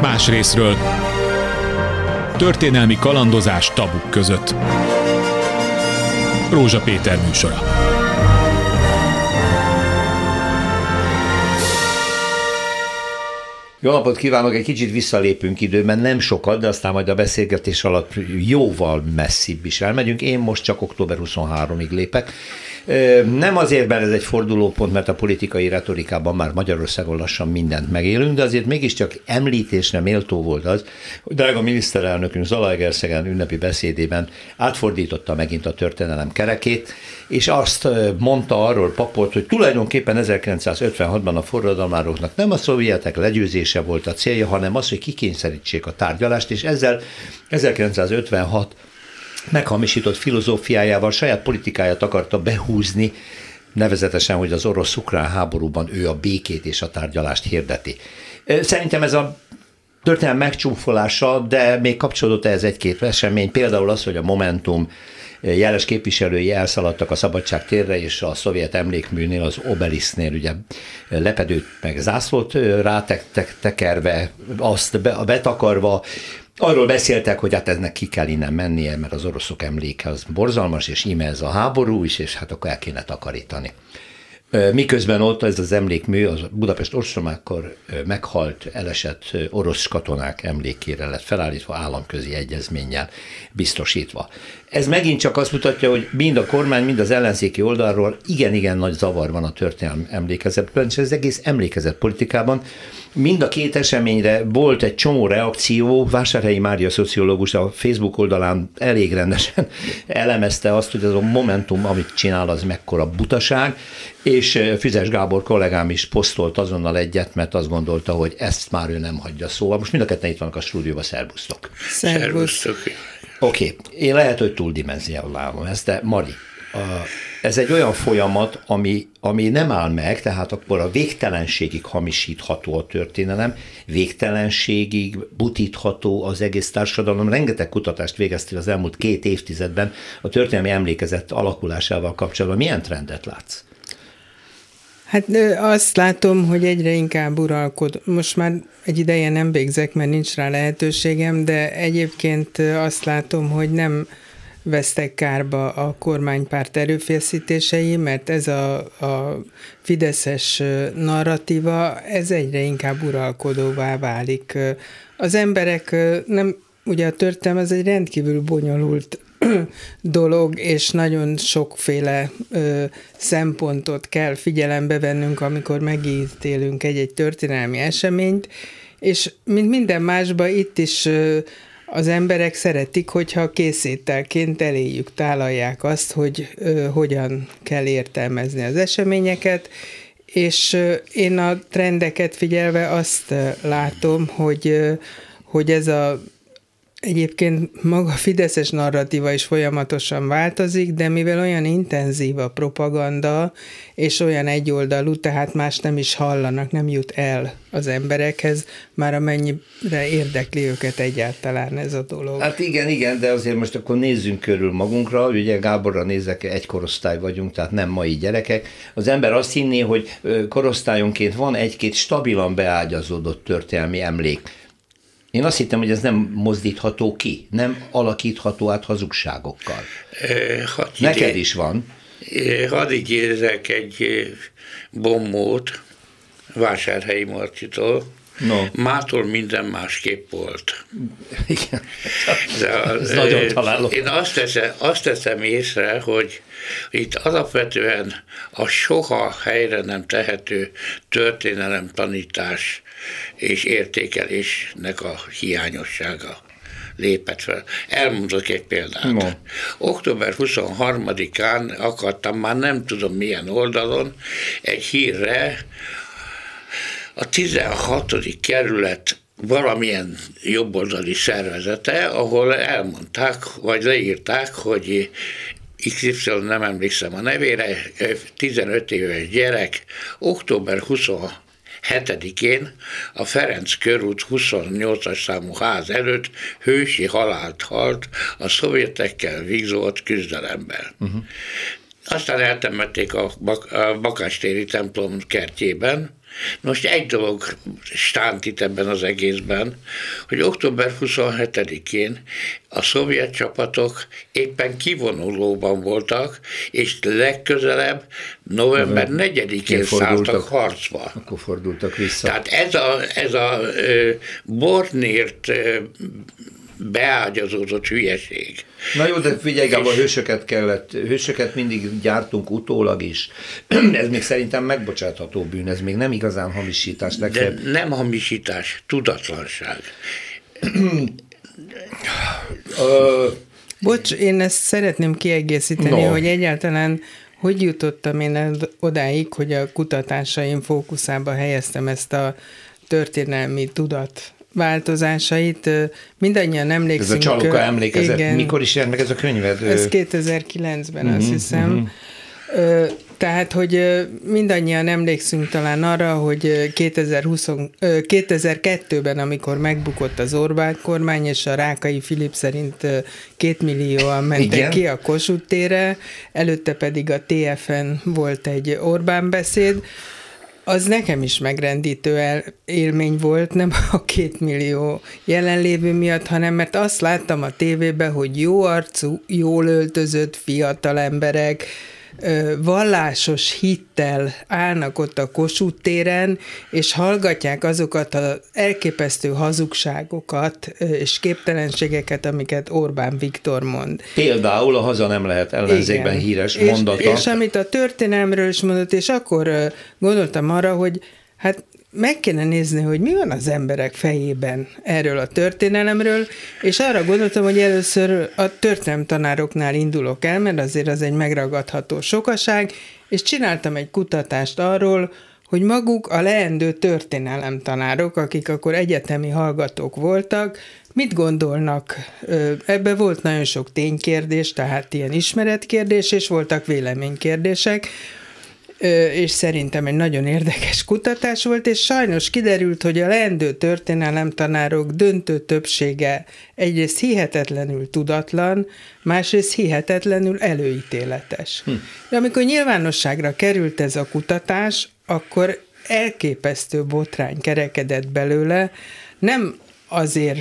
más részről. Történelmi kalandozás tabuk között. Rózsa Péter műsora. Jó napot kívánok, egy kicsit visszalépünk időben, nem sokat, de aztán majd a beszélgetés alatt jóval messzebb is elmegyünk. Én most csak október 23-ig lépek. Nem azért, mert ez egy fordulópont, mert a politikai retorikában már Magyarországon lassan mindent megélünk, de azért mégiscsak említésre méltó volt az, hogy drága miniszterelnökünk Zalaegerszegen ünnepi beszédében átfordította megint a történelem kerekét, és azt mondta arról papolt, hogy tulajdonképpen 1956-ban a forradalmároknak nem a szovjetek legyőzése volt a célja, hanem az, hogy kikényszerítsék a tárgyalást, és ezzel 1956 meghamisított filozófiájával saját politikáját akarta behúzni, nevezetesen, hogy az orosz-ukrán háborúban ő a békét és a tárgyalást hirdeti. Szerintem ez a történelem megcsúfolása, de még kapcsolódott ez egy-két esemény, például az, hogy a Momentum jeles képviselői elszaladtak a Szabadság térre, és a szovjet emlékműnél, az Obelisznél ugye lepedőt meg zászlót rátekerve, azt betakarva, Arról beszéltek, hogy hát eznek ki kell innen mennie, mert az oroszok emléke az borzalmas, és ime ez a háború is, és hát akkor el kéne takarítani. Miközben ott ez az emlékmű, az Budapest ostromákkor meghalt, elesett orosz katonák emlékére lett felállítva, államközi egyezménnyel biztosítva. Ez megint csak azt mutatja, hogy mind a kormány, mind az ellenzéki oldalról igen-igen nagy zavar van a történelmi emlékezetben, és az egész emlékezet politikában. Mind a két eseményre volt egy csomó reakció, Vásárhelyi Mária szociológus a Facebook oldalán elég rendesen elemezte azt, hogy ez a Momentum, amit csinál, az mekkora butaság, és Füzes Gábor kollégám is posztolt azonnal egyet, mert azt gondolta, hogy ezt már ő nem hagyja szóval. Most mind a ketten itt vannak a stúdióban, szervusztok. Szervusztok. Oké, okay. én lehet, hogy túldimenzionálom ezt, de Mari, ez egy olyan folyamat, ami, ami nem áll meg, tehát akkor a végtelenségig hamisítható a történelem, végtelenségig butítható az egész társadalom. Rengeteg kutatást végeztél az elmúlt két évtizedben a történelmi emlékezet alakulásával kapcsolatban. Milyen trendet látsz? Hát azt látom, hogy egyre inkább uralkod. Most már egy ideje nem végzek, mert nincs rá lehetőségem, de egyébként azt látom, hogy nem vesztek kárba a kormánypárt erőfeszítései, mert ez a, a fideszes narratíva, ez egyre inkább uralkodóvá válik. Az emberek nem, ugye a történelem ez egy rendkívül bonyolult dolog, és nagyon sokféle ö, szempontot kell figyelembe vennünk, amikor megítélünk egy-egy történelmi eseményt, és mint minden másban itt is ö, az emberek szeretik, hogyha készételként eléjük tálalják azt, hogy ö, hogyan kell értelmezni az eseményeket, és ö, én a trendeket figyelve azt látom, hogy, ö, hogy ez a Egyébként maga a fideszes narratíva is folyamatosan változik, de mivel olyan intenzív a propaganda, és olyan egyoldalú, tehát más nem is hallanak, nem jut el az emberekhez, már amennyire érdekli őket egyáltalán ez a dolog. Hát igen, igen, de azért most akkor nézzünk körül magunkra, ugye Gáborra nézek, egy korosztály vagyunk, tehát nem mai gyerekek. Az ember azt hinné, hogy korosztályonként van egy-két stabilan beágyazódott történelmi emlék én azt hittem, hogy ez nem mozdítható ki, nem alakítható át hazugságokkal. E, Neked ide, is van. Hadd ígézzek egy bombót Vásárhelyi Marcitól. No. Mától minden másképp volt. Igen. De az, Ez nagyon találó. Én azt teszem, azt teszem észre, hogy itt alapvetően a soha helyre nem tehető történelem tanítás és értékelésnek a hiányossága lépett fel. Elmondok egy példát. No. Október 23-án akadtam, már nem tudom milyen oldalon, egy hírre a 16. kerület valamilyen jobboldali szervezete, ahol elmondták, vagy leírták, hogy XY, nem emlékszem a nevére, 15 éves gyerek, október 23 7-én a Ferenc körút 28-as számú ház előtt hősi halált halt a szovjetekkel vízolt küzdelemben. Uh-huh. Aztán eltemették a, bak- a Bakástéri templom kertjében, Most egy dolog stánt itt ebben az egészben, hogy október 27-én a szovjet csapatok éppen kivonulóban voltak, és legközelebb november 4-én szálltak harcba. Akkor fordultak vissza. Tehát ez a, ez a uh, bornért beágyazódott hülyeség. Na jó, de figyelj, Gábor, hősöket kellett, hősöket mindig gyártunk utólag is. ez még szerintem megbocsátható bűn, ez még nem igazán hamisítás. Legfeljebb. De nem hamisítás, tudatlanság. Bocs, én ezt szeretném kiegészíteni, no. hogy egyáltalán hogy jutottam én odáig, hogy a kutatásaim fókuszába helyeztem ezt a történelmi tudat változásait. Mindannyian emlékszünk. Ez a Csalóka emlékezet. Igen, Mikor is jelent meg ez a könyved? Ez 2009-ben, uh-huh, azt mhm, hiszem. Uh-huh. Tehát, hogy mindannyian emlékszünk talán arra, hogy 2020, 2002-ben, amikor megbukott az Orbán kormány, és a Rákai Filip szerint két millióan mentek Igen. ki a Kossuth tére, előtte pedig a TFN volt egy Orbán beszéd, az nekem is megrendítő el, élmény volt, nem a két millió jelenlévő miatt, hanem mert azt láttam a tévében, hogy jó arcú, jól öltözött fiatal emberek, vallásos hittel állnak ott a Kossuth téren, és hallgatják azokat az elképesztő hazugságokat és képtelenségeket, amiket Orbán Viktor mond. Például a haza nem lehet ellenzékben Igen. híres mondata. És, és amit a történelmről is mondott, és akkor gondoltam arra, hogy hát meg kéne nézni, hogy mi van az emberek fejében erről a történelemről, és arra gondoltam, hogy először a történelem tanároknál indulok el, mert azért az egy megragadható sokaság, és csináltam egy kutatást arról, hogy maguk a leendő történelem tanárok, akik akkor egyetemi hallgatók voltak, mit gondolnak? Ebbe volt nagyon sok ténykérdés, tehát ilyen ismeretkérdés, és voltak véleménykérdések, és szerintem egy nagyon érdekes kutatás volt, és sajnos kiderült, hogy a leendő történelemtanárok döntő többsége egyrészt hihetetlenül tudatlan, másrészt hihetetlenül előítéletes. Hm. De amikor nyilvánosságra került ez a kutatás, akkor elképesztő botrány kerekedett belőle, nem azért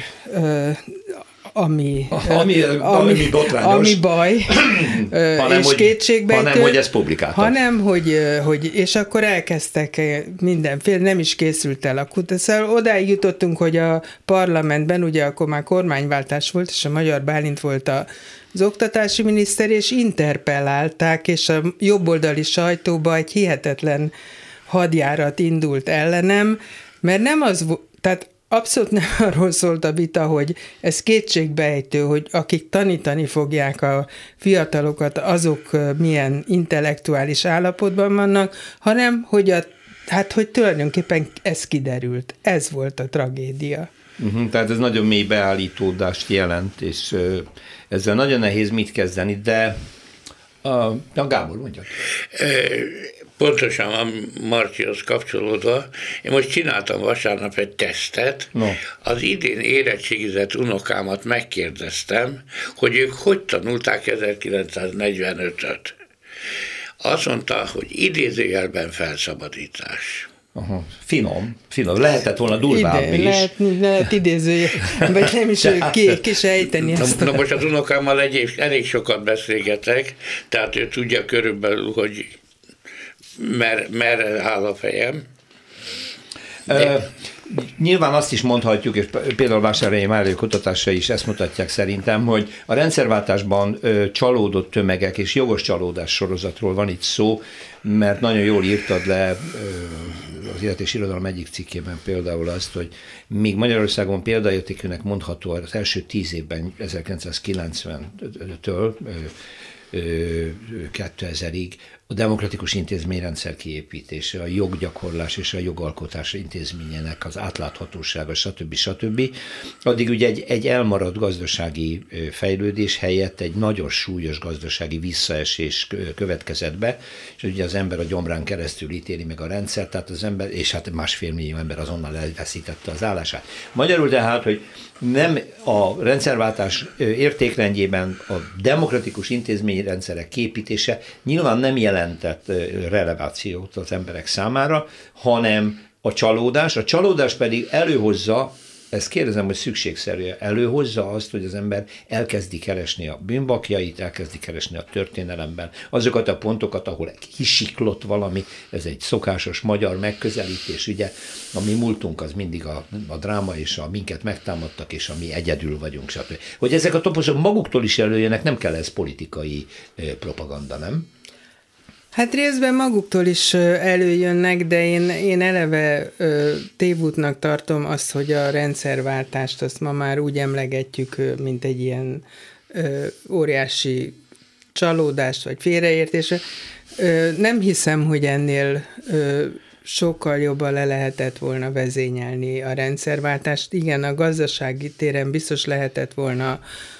ami, ami, ami, ami baj, hanem, és hogy, kétségbejtő. Hanem, hogy ez publikált. Hanem, hogy, hogy, és akkor elkezdtek mindenféle, nem is készült el a kutatás. Szóval odáig jutottunk, hogy a parlamentben, ugye akkor már kormányváltás volt, és a Magyar Bálint volt a az oktatási miniszter, és interpellálták, és a jobboldali sajtóba egy hihetetlen hadjárat indult ellenem, mert nem az, tehát Abszolút nem arról szólt a vita, hogy ez kétségbejtő, hogy akik tanítani fogják a fiatalokat, azok milyen intellektuális állapotban vannak, hanem hogy a, hát hogy tulajdonképpen ez kiderült. Ez volt a tragédia. Uh-huh, tehát ez nagyon mély beállítódást jelent, és uh, ezzel nagyon nehéz mit kezdeni, de a, a Gábor mondja pontosan a Marcihoz kapcsolódva, én most csináltam vasárnap egy tesztet, no. az idén érettségizett unokámat megkérdeztem, hogy ők hogy tanulták 1945-öt. Azt mondta, hogy idézőjelben felszabadítás. Aha. Finom, finom. Lehetett volna durvább Ide, is. Lehet, lehet idéző, vagy nem is ki, ki sejteni ezt. Na, na most az unokámmal egy, elég sokat beszélgetek, tehát ő tudja körülbelül, hogy mer, merre áll a fejem. De... Nyilván azt is mondhatjuk, és például Vásárhelyi Mária kutatásai is ezt mutatják szerintem, hogy a rendszerváltásban ö, csalódott tömegek és jogos csalódás sorozatról van itt szó, mert nagyon jól írtad le ö, az Élet és Irodalom egyik cikkében például azt, hogy míg Magyarországon példaértékűnek mondható az első tíz évben, 1990-től 2000-ig a demokratikus intézményrendszer kiépítése, a joggyakorlás és a jogalkotás intézményének az átláthatósága, stb. stb. Addig ugye egy, egy elmaradt gazdasági fejlődés helyett egy nagyon súlyos gazdasági visszaesés következett be, és ugye az ember a gyomrán keresztül ítéli meg a rendszer, tehát az ember, és hát másfél millió ember azonnal elveszítette az állását. Magyarul tehát, hogy nem a rendszerváltás értékrendjében a demokratikus intézményrendszerek képítése nyilván nem jelent jelentett relevációt az emberek számára, hanem a csalódás, a csalódás pedig előhozza ezt kérdezem, hogy szükségszerű előhozza azt, hogy az ember elkezdi keresni a bűnbakjait, elkezdi keresni a történelemben azokat a pontokat, ahol kisiklott valami, ez egy szokásos magyar megközelítés, ugye, a mi múltunk az mindig a, a dráma és a minket megtámadtak, és a mi egyedül vagyunk, stb. Hogy ezek a toposok maguktól is előjönnek, nem kell ez politikai propaganda, nem? Hát részben maguktól is előjönnek, de én, én eleve tévútnak tartom azt, hogy a rendszerváltást azt ma már úgy emlegetjük, mint egy ilyen óriási csalódást vagy félreértésre. Nem hiszem, hogy ennél sokkal jobban le lehetett volna vezényelni a rendszerváltást. Igen, a gazdasági téren biztos lehetett volna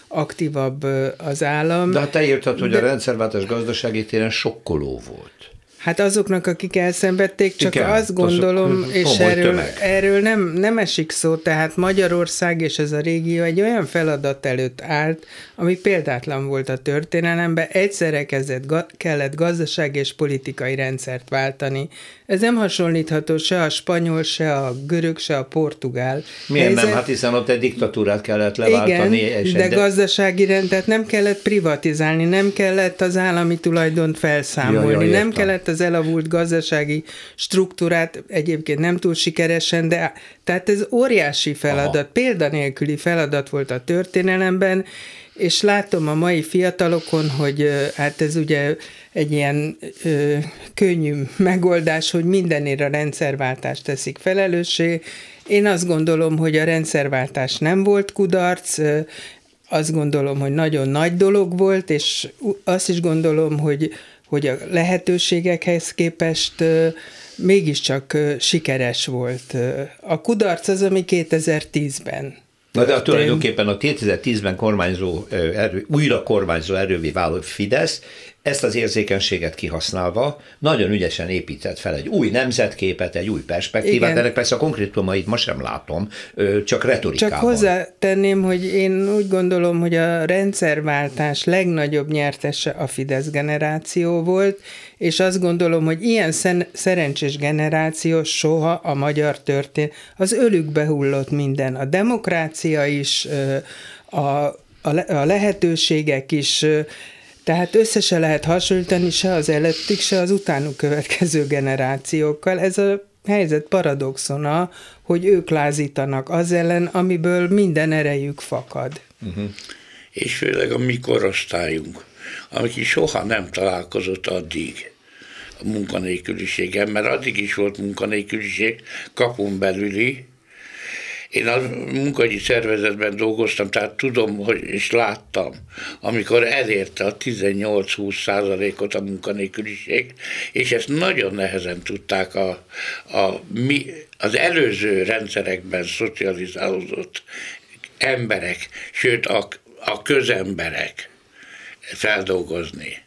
aktívabb az állam. De hát te írtad, hogy de... a rendszerváltás gazdasági téren sokkoló volt. Hát azoknak, akik elszenvedték, csak Igen, azt gondolom, azok, és erről, erről nem, nem esik szó, tehát Magyarország és ez a régió egy olyan feladat előtt állt, ami példátlan volt a történelemben, egyszerre kezdett, kellett gazdaság és politikai rendszert váltani. Ez nem hasonlítható se a spanyol, se a görög, se a portugál. Miért helyzet... nem? Hát hiszen ott egy diktatúrát kellett leváltani. Igen, és de, de gazdasági rendet nem kellett privatizálni, nem kellett az állami tulajdont felszámolni, ja, ja, nem kellett az elavult gazdasági struktúrát, egyébként nem túl sikeresen, de tehát ez óriási feladat, Aha. példanélküli feladat volt a történelemben, és látom a mai fiatalokon, hogy hát ez ugye egy ilyen ö, könnyű megoldás, hogy mindenért a rendszerváltást teszik felelőssé. Én azt gondolom, hogy a rendszerváltás nem volt kudarc, azt gondolom, hogy nagyon nagy dolog volt, és azt is gondolom, hogy, hogy a lehetőségekhez képest mégiscsak sikeres volt. A kudarc az, ami 2010-ben Na de a tulajdonképpen a 2010-ben kormányzó, erő, újra kormányzó erővé váló Fidesz ezt az érzékenységet kihasználva nagyon ügyesen épített fel egy új nemzetképet, egy új perspektívát. Ennek persze a konkrétumait ma sem látom, csak retorikában. Csak hozzátenném, hogy én úgy gondolom, hogy a rendszerváltás legnagyobb nyertese a Fidesz generáció volt, és azt gondolom, hogy ilyen szerencsés generáció soha a magyar történet, az ölükbe hullott minden. A demokrácia is, a, a lehetőségek is, tehát össze se lehet hasonlítani se az előttik, se az utánuk következő generációkkal. Ez a helyzet paradoxona, hogy ők lázítanak az ellen, amiből minden erejük fakad. Uh-huh. És főleg a mi korosztályunk, aki soha nem találkozott addig a munkanélküliségem, mert addig is volt munkanélküliség kapun belüli, én a munkahogyi szervezetben dolgoztam, tehát tudom, hogy, és láttam, amikor elérte a 18-20 százalékot a munkanélküliség, és ezt nagyon nehezen tudták a, a, mi, az előző rendszerekben szocializálódott emberek, sőt a, a közemberek feldolgozni.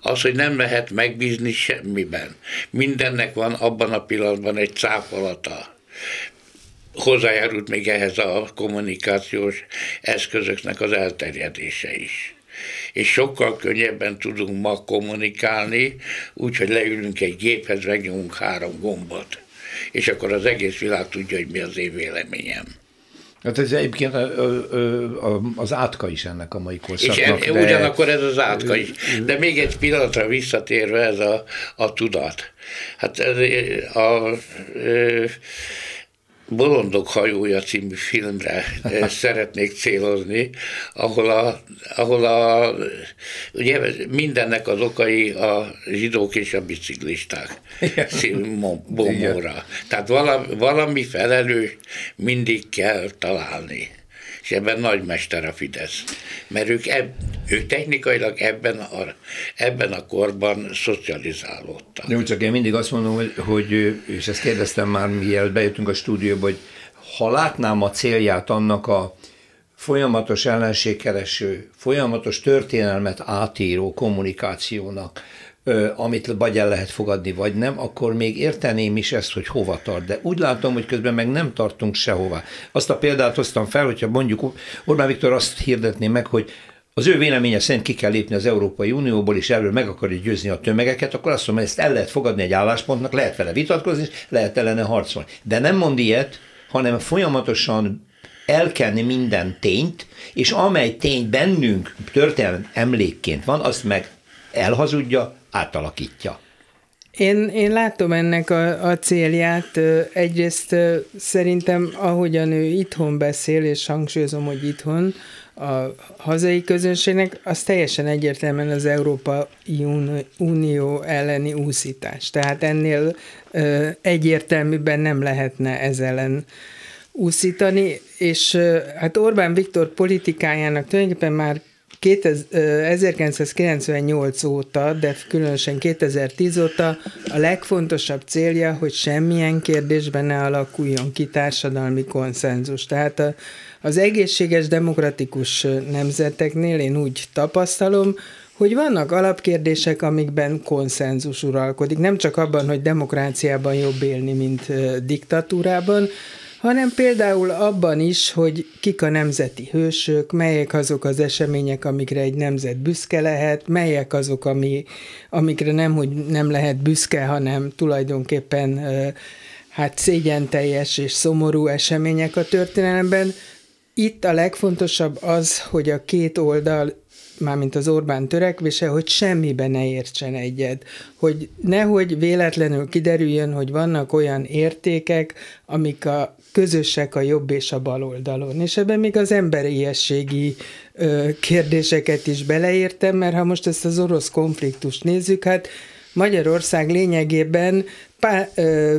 Az, hogy nem lehet megbízni semmiben. Mindennek van abban a pillanatban egy cáfolata hozzájárult még ehhez a kommunikációs eszközöknek az elterjedése is. És sokkal könnyebben tudunk ma kommunikálni, úgyhogy leülünk egy géphez, megnyomunk három gombot. És akkor az egész világ tudja, hogy mi az én véleményem. Hát ez egyébként az átka is ennek a mai korszaknak. És de... ugyanakkor ez az átka is. De még egy pillanatra visszatérve ez a, a tudat. Hát ez a, a, a Bolondok hajója című filmre eh, szeretnék célozni, ahol a, ahol a ugye mindennek az okai a zsidók és a biciklisták. Bomóra. Tehát valami, valami felelős mindig kell találni és ebben nagy mester a Fidesz. Mert ők, eb, ők technikailag ebben a, ebben a korban szocializálódtak. Jó, csak én mindig azt mondom, hogy, hogy és ezt kérdeztem már, mielőtt bejöttünk a stúdióba, hogy ha látnám a célját annak a folyamatos ellenségkereső, folyamatos történelmet átíró kommunikációnak, amit vagy el lehet fogadni, vagy nem, akkor még érteném is ezt, hogy hova tart. De úgy látom, hogy közben meg nem tartunk sehova. Azt a példát hoztam fel, hogyha mondjuk Orbán Viktor azt hirdetné meg, hogy az ő véleménye szerint ki kell lépni az Európai Unióból, és erről meg akarja győzni a tömegeket, akkor azt mondom, ezt el lehet fogadni egy álláspontnak, lehet vele vitatkozni, és lehet ellene harcolni. De nem mond ilyet, hanem folyamatosan elkenni minden tényt, és amely tény bennünk történelmi emlékként van, azt meg elhazudja, átalakítja. Én, én látom ennek a, a célját. Egyrészt szerintem, ahogyan ő itthon beszél, és hangsúlyozom, hogy itthon, a hazai közönségnek, az teljesen egyértelműen az Európa Unió elleni úszítás. Tehát ennél ö, egyértelműben nem lehetne ez ellen úszítani, és ö, hát Orbán Viktor politikájának tulajdonképpen már 1998 óta, de különösen 2010 óta a legfontosabb célja, hogy semmilyen kérdésben ne alakuljon ki társadalmi konszenzus. Tehát a, az egészséges demokratikus nemzeteknél én úgy tapasztalom, hogy vannak alapkérdések, amikben konszenzus uralkodik. Nem csak abban, hogy demokráciában jobb élni, mint diktatúrában, hanem például abban is, hogy kik a nemzeti hősök, melyek azok az események, amikre egy nemzet büszke lehet, melyek azok, ami, amikre nem, hogy nem lehet büszke, hanem tulajdonképpen hát szégyen teljes és szomorú események a történelemben. Itt a legfontosabb az, hogy a két oldal mármint az Orbán törekvése, hogy semmiben ne értsen egyet. Hogy nehogy véletlenül kiderüljön, hogy vannak olyan értékek, amik a közösek a jobb és a bal oldalon. És ebben még az emberiességi ö, kérdéseket is beleértem, mert ha most ezt az orosz konfliktust nézzük, hát Magyarország lényegében pá, ö,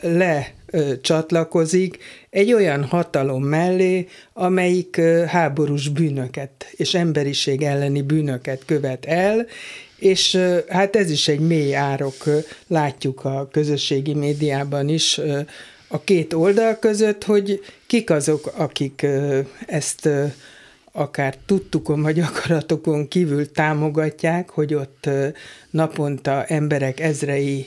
le csatlakozik egy olyan hatalom mellé, amelyik háborús bűnöket és emberiség elleni bűnöket követ el, és hát ez is egy mély árok, látjuk a közösségi médiában is a két oldal között, hogy kik azok, akik ezt akár tudtukon vagy akaratokon kívül támogatják, hogy ott naponta emberek ezrei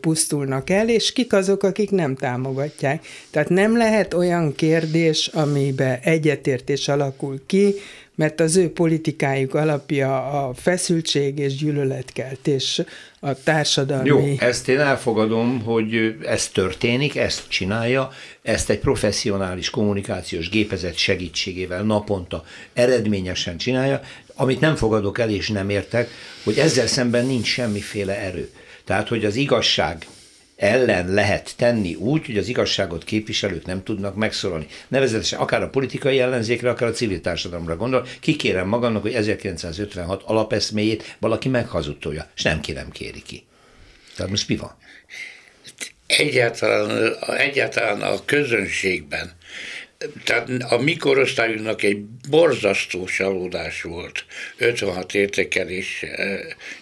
pusztulnak el, és kik azok, akik nem támogatják. Tehát nem lehet olyan kérdés, amiben egyetértés alakul ki, mert az ő politikájuk alapja a feszültség és gyűlöletkeltés a társadalmi... Jó, ezt én elfogadom, hogy ez történik, ezt csinálja, ezt egy professzionális kommunikációs gépezet segítségével naponta eredményesen csinálja, amit nem fogadok el és nem értek, hogy ezzel szemben nincs semmiféle erő. Tehát, hogy az igazság ellen lehet tenni úgy, hogy az igazságot képviselők nem tudnak megszólalni. Nevezetesen akár a politikai ellenzékre, akár a civil társadalomra gondol, kikérem magamnak, hogy 1956 alapeszméjét valaki meghazudtolja, és nem kérem kéri ki. Tehát most mi van? Egyáltalán, egyáltalán a közönségben tehát a mi korosztályunknak egy borzasztó csalódás volt 56 értékelés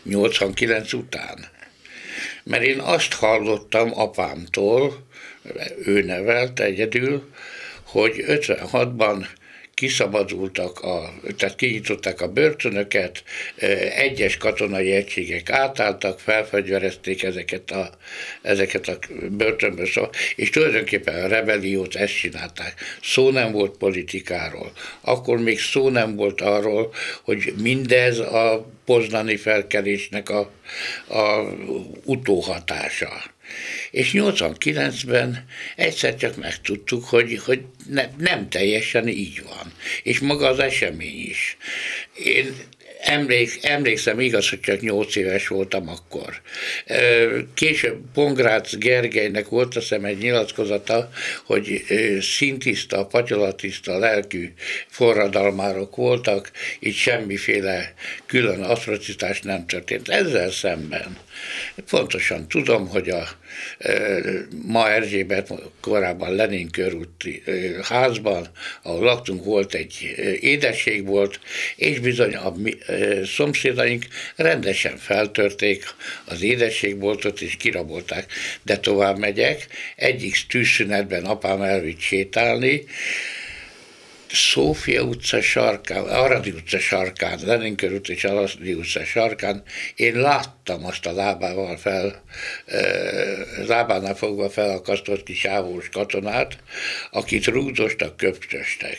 89 után. Mert én azt hallottam apámtól, ő nevelt egyedül, hogy 56-ban kiszabadultak, a, tehát kinyitották a börtönöket, egyes katonai egységek átálltak, felfegyverezték ezeket a, ezeket a börtönből, szó, és tulajdonképpen a rebeliót ezt csinálták. Szó nem volt politikáról. Akkor még szó nem volt arról, hogy mindez a poznani felkelésnek a, a utóhatása. És 89-ben egyszer csak megtudtuk, hogy, hogy ne, nem teljesen így van. És maga az esemény is. Én emlék, emlékszem, igaz, hogy csak nyolc éves voltam akkor. Később Pongrác Gergelynek volt azt hiszem egy nyilatkozata, hogy szintiszta, patyolatiszta lelkű forradalmárok voltak, így semmiféle külön atrocitás nem történt. Ezzel szemben pontosan tudom, hogy a ma Erzsébet korábban Lenin körúti házban, ahol laktunk, volt egy édesség volt, és bizony a mi, szomszédaink rendesen feltörték az édességboltot, és kirabolták. De tovább megyek, egyik tűzszünetben apám elvitt sétálni, Szófia utca sarkán, Aradi utca sarkán, Lenin körút és Aradi utca sarkán én láttam azt a lábával fel, lábánál fogva felakasztott kis ávós katonát, akit rúgdostak, köptöstek.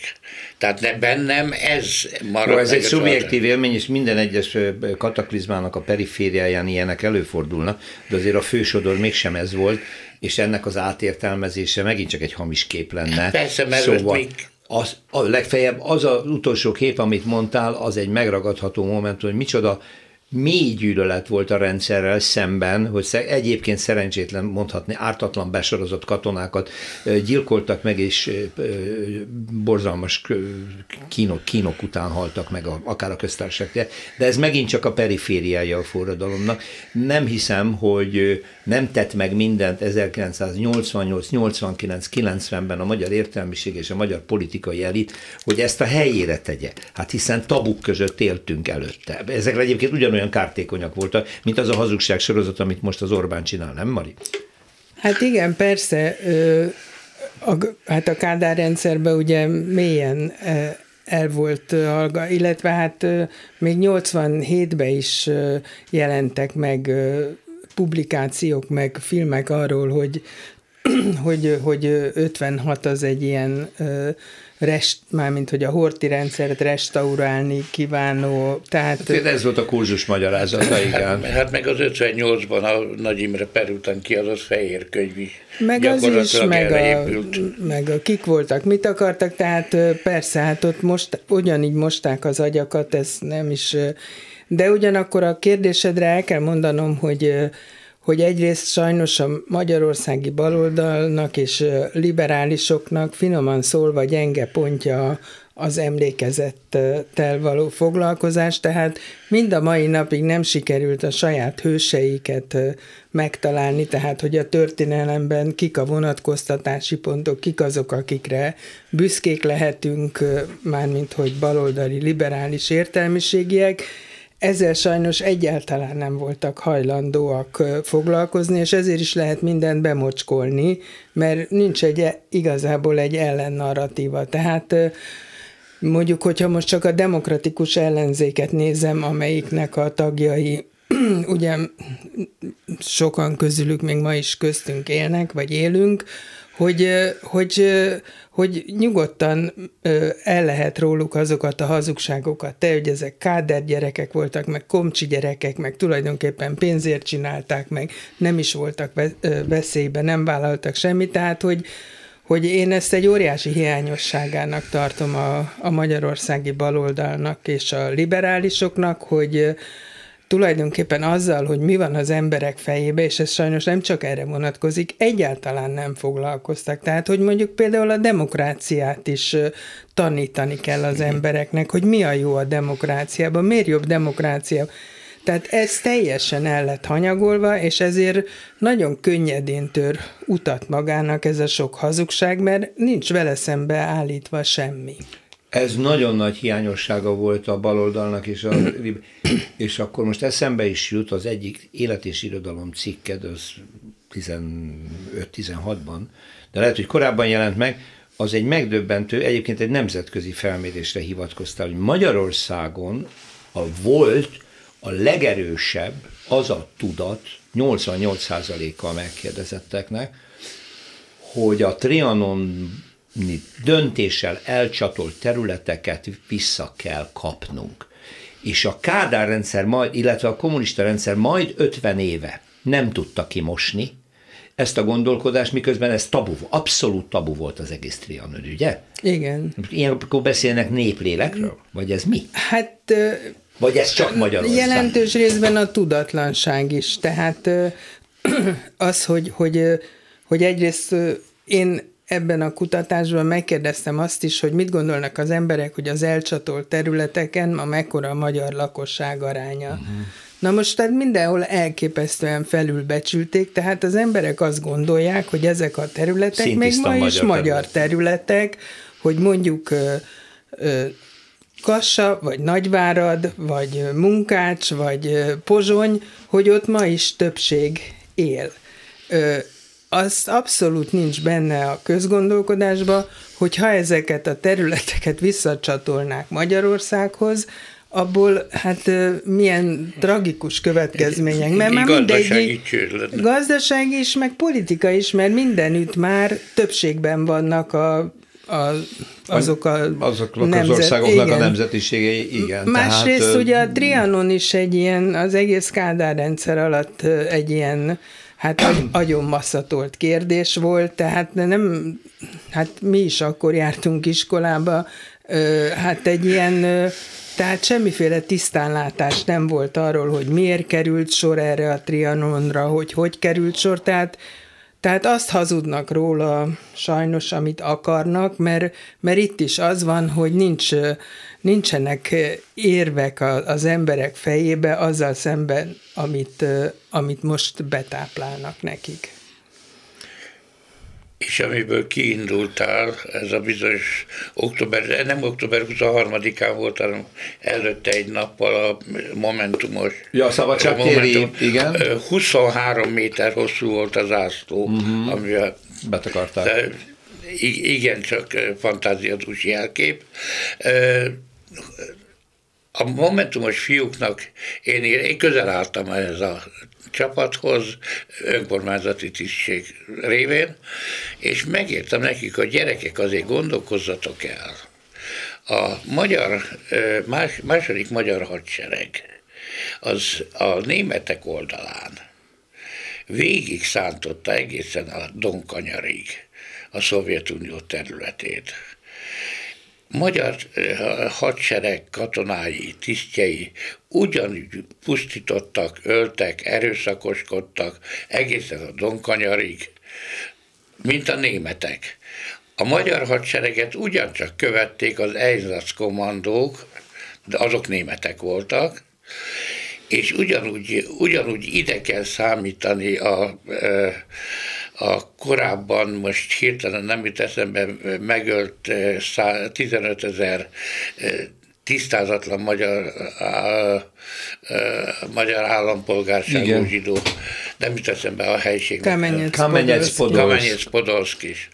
Tehát ne, bennem ez maradt. ez egy szubjektív élmény, és minden egyes kataklizmának a perifériáján ilyenek előfordulnak, de azért a fősodor mégsem ez volt, és ennek az átértelmezése megint csak egy hamis kép lenne. Persze, mert szóval, még az, a legfeljebb az az utolsó kép, amit mondtál, az egy megragadható momentum, hogy micsoda mély gyűlölet volt a rendszerrel szemben, hogy egyébként szerencsétlen mondhatni ártatlan besorozott katonákat gyilkoltak meg, és borzalmas kínok, kínok után haltak meg a, akár a köztársaság. De ez megint csak a perifériája a forradalomnak. Nem hiszem, hogy nem tett meg mindent 1988, 89, 90-ben a magyar értelmiség és a magyar politikai elit, hogy ezt a helyére tegye. Hát hiszen tabuk között éltünk előtte. Ezekre egyébként ugyanolyan olyan kártékonyak voltak, mint az a hazugság sorozat, amit most az Orbán csinál, nem Mari? Hát igen, persze. A, hát a Kádár rendszerben ugye mélyen el volt hallga, illetve hát még 87-ben is jelentek meg publikációk, meg filmek arról, hogy hogy, hogy 56 az egy ilyen rest, mármint hogy a horti rendszert restaurálni kívánó, tehát... Hát ez volt a kurzus magyarázata, igen. Hát, hát meg az 58-ban a Nagy Imre Perután kiadott fehér könyv is. Meg az is, meg a, meg a kik voltak, mit akartak, tehát persze, hát ott most, ugyanígy mosták az agyakat, ez nem is... De ugyanakkor a kérdésedre el kell mondanom, hogy hogy egyrészt sajnos a magyarországi baloldalnak és liberálisoknak finoman szólva gyenge pontja az emlékezettel való foglalkozás, tehát mind a mai napig nem sikerült a saját hőseiket megtalálni, tehát hogy a történelemben kik a vonatkoztatási pontok, kik azok, akikre büszkék lehetünk, mármint hogy baloldali liberális értelmiségiek, ezzel sajnos egyáltalán nem voltak hajlandóak foglalkozni, és ezért is lehet mindent bemocskolni, mert nincs egy, igazából egy ellennarratíva. Tehát mondjuk, hogyha most csak a demokratikus ellenzéket nézem, amelyiknek a tagjai ugye sokan közülük még ma is köztünk élnek, vagy élünk, hogy, hogy, hogy nyugodtan el lehet róluk azokat a hazugságokat, te, hogy ezek káder gyerekek voltak, meg komcsi gyerekek, meg tulajdonképpen pénzért csinálták, meg nem is voltak veszélybe, nem vállaltak semmit, tehát hogy, hogy én ezt egy óriási hiányosságának tartom a, a magyarországi baloldalnak és a liberálisoknak, hogy, tulajdonképpen azzal, hogy mi van az emberek fejébe, és ez sajnos nem csak erre vonatkozik, egyáltalán nem foglalkoztak. Tehát, hogy mondjuk például a demokráciát is tanítani kell az embereknek, hogy mi a jó a demokráciában, miért jobb demokrácia. Tehát ez teljesen el lett hanyagolva, és ezért nagyon könnyedén tör utat magának ez a sok hazugság, mert nincs vele szembe állítva semmi. Ez nagyon nagy hiányossága volt a baloldalnak, és, a, és akkor most eszembe is jut az egyik élet és irodalom cikked, az 15-16-ban, de lehet, hogy korábban jelent meg, az egy megdöbbentő, egyébként egy nemzetközi felmérésre hivatkoztál, hogy Magyarországon a volt a legerősebb az a tudat, 88%-kal megkérdezetteknek, hogy a Trianon döntéssel elcsatolt területeket vissza kell kapnunk. És a Kádár rendszer majd, illetve a kommunista rendszer majd 50 éve nem tudta kimosni ezt a gondolkodást, miközben ez tabu, abszolút tabu volt az egész Trianon, ugye? Igen. Ilyenkor beszélnek néplélekről? Vagy ez mi? Hát... Vagy ez csak Magyarország? Jelentős részben a tudatlanság is. Tehát az, hogy, hogy, hogy egyrészt én ebben a kutatásban megkérdeztem azt is, hogy mit gondolnak az emberek, hogy az elcsatolt területeken ma mekkora a magyar lakosság aránya. Uh-huh. Na most tehát mindenhol elképesztően felülbecsülték, tehát az emberek azt gondolják, hogy ezek a területek Szintiszta még ma is magyar terület. területek, hogy mondjuk ö, ö, Kassa, vagy Nagyvárad, vagy Munkács, vagy Pozsony, hogy ott ma is többség él. Ö, az abszolút nincs benne a közgondolkodásba, hogy ha ezeket a területeket visszacsatolnák Magyarországhoz, abból hát milyen tragikus következmények, mert már mindegy gazdasági is, meg politika is, mert mindenütt már többségben vannak a a, azok a Azoknak nemzet, az országoknak igen. a nemzetiségei, igen. Másrészt tehát, ugye a Trianon is egy ilyen, az egész Kádár rendszer alatt egy ilyen hát agyon masszatolt kérdés volt, tehát nem, hát mi is akkor jártunk iskolába, hát egy ilyen, tehát semmiféle tisztánlátás nem volt arról, hogy miért került sor erre a Trianonra, hogy hogy került sor, tehát tehát azt hazudnak róla sajnos, amit akarnak, mert, mert itt is az van, hogy nincs, nincsenek érvek az emberek fejébe azzal szemben, amit, amit most betáplálnak nekik és amiből kiindultál, ez a bizonyos október, nem október 23-án volt, hanem előtte egy nappal a Momentumos. Ja, a szabadságtéri, igen. 23 méter hosszú volt az ászló, uh-huh. amivel betakarták. De, igen, csak fantáziadús jelkép. A momentumos fiúknak én, én közel álltam ehhez a csapathoz, önkormányzati tisztség révén, és megértem nekik, hogy gyerekek azért gondolkozzatok el. A magyar, más, második magyar hadsereg az a németek oldalán végig szántotta egészen a Donkanyarig a Szovjetunió területét magyar hadsereg katonái, tisztjei ugyanúgy pusztítottak, öltek, erőszakoskodtak egészen a Donkanyarig, mint a németek. A magyar hadsereget ugyancsak követték az Einsatz-kommandók, de azok németek voltak, és ugyanúgy, ugyanúgy ide kell számítani a, a korábban, most hirtelen nem jut eszembe, megölt 15 ezer tisztázatlan magyar, á, magyar állampolgárságú zsidó, nem jut eszembe a helyiség. Kamenyec Podolszki. Podolszki is.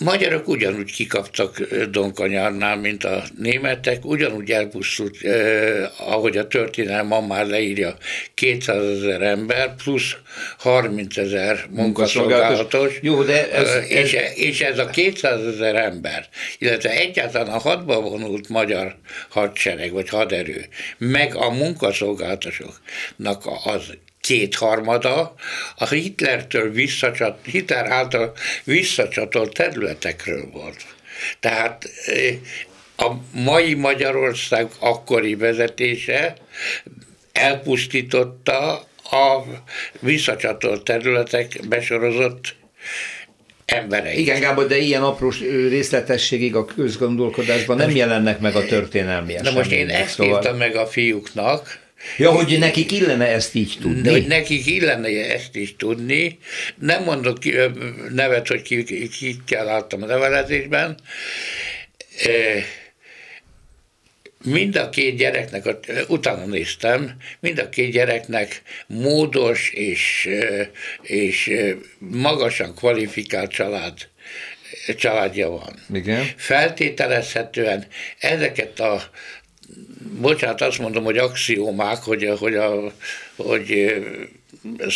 Magyarok ugyanúgy kikaptak Donkanyárnál, mint a németek, ugyanúgy elpusztult, eh, ahogy a történelem ma már leírja, 200 ezer ember, plusz 30 ezer munkaszolgálatos. Jó, de ez, ez... És, és ez a 200 ezer ember, illetve egyáltalán a hadba vonult magyar hadsereg, vagy haderő, meg a munkaszolgálatosoknak az kétharmada a Hitlertől visszacsat, Hitler által visszacsatolt területekről volt. Tehát eh, a mai Magyarország akkori vezetése elpusztította a visszacsatolt területek besorozott embereit. Igen, Gábor, de ilyen apró részletességig a közgondolkodásban nem jelennek meg a történelmi események. Na most én ezt szóval... írtam meg a fiúknak, Ja, hogy nekik illene ezt így tudni. Hogy nekik illene ezt is tudni. Nem mondok nevet, hogy ki, ki, ki kell álltam a nevelezésben. Mind a két gyereknek, utána néztem, mind a két gyereknek módos és, és magasan kvalifikált család családja van. Igen. Feltételezhetően ezeket a bocsánat, azt mondom, hogy axiómák, hogy, hogy, a, hogy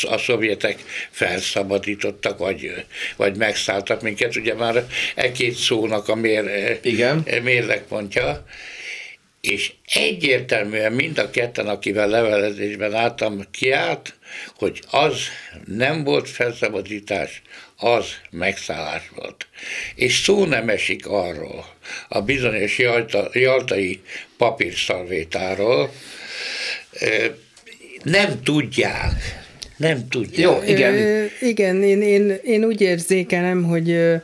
a szovjetek felszabadítottak, vagy, vagy megszálltak minket. Ugye már e két szónak a mér, Igen. mérlegpontja. És egyértelműen mind a ketten, akivel levelezésben álltam, kiállt, hogy az nem volt felszabadítás, az megszállás volt. És szó nem esik arról, a bizonyos jalta, jaltai papírszalvétáról, nem tudják, nem tudják. Jó, igen. Ö, igen, én, én, én úgy érzékelem, hogy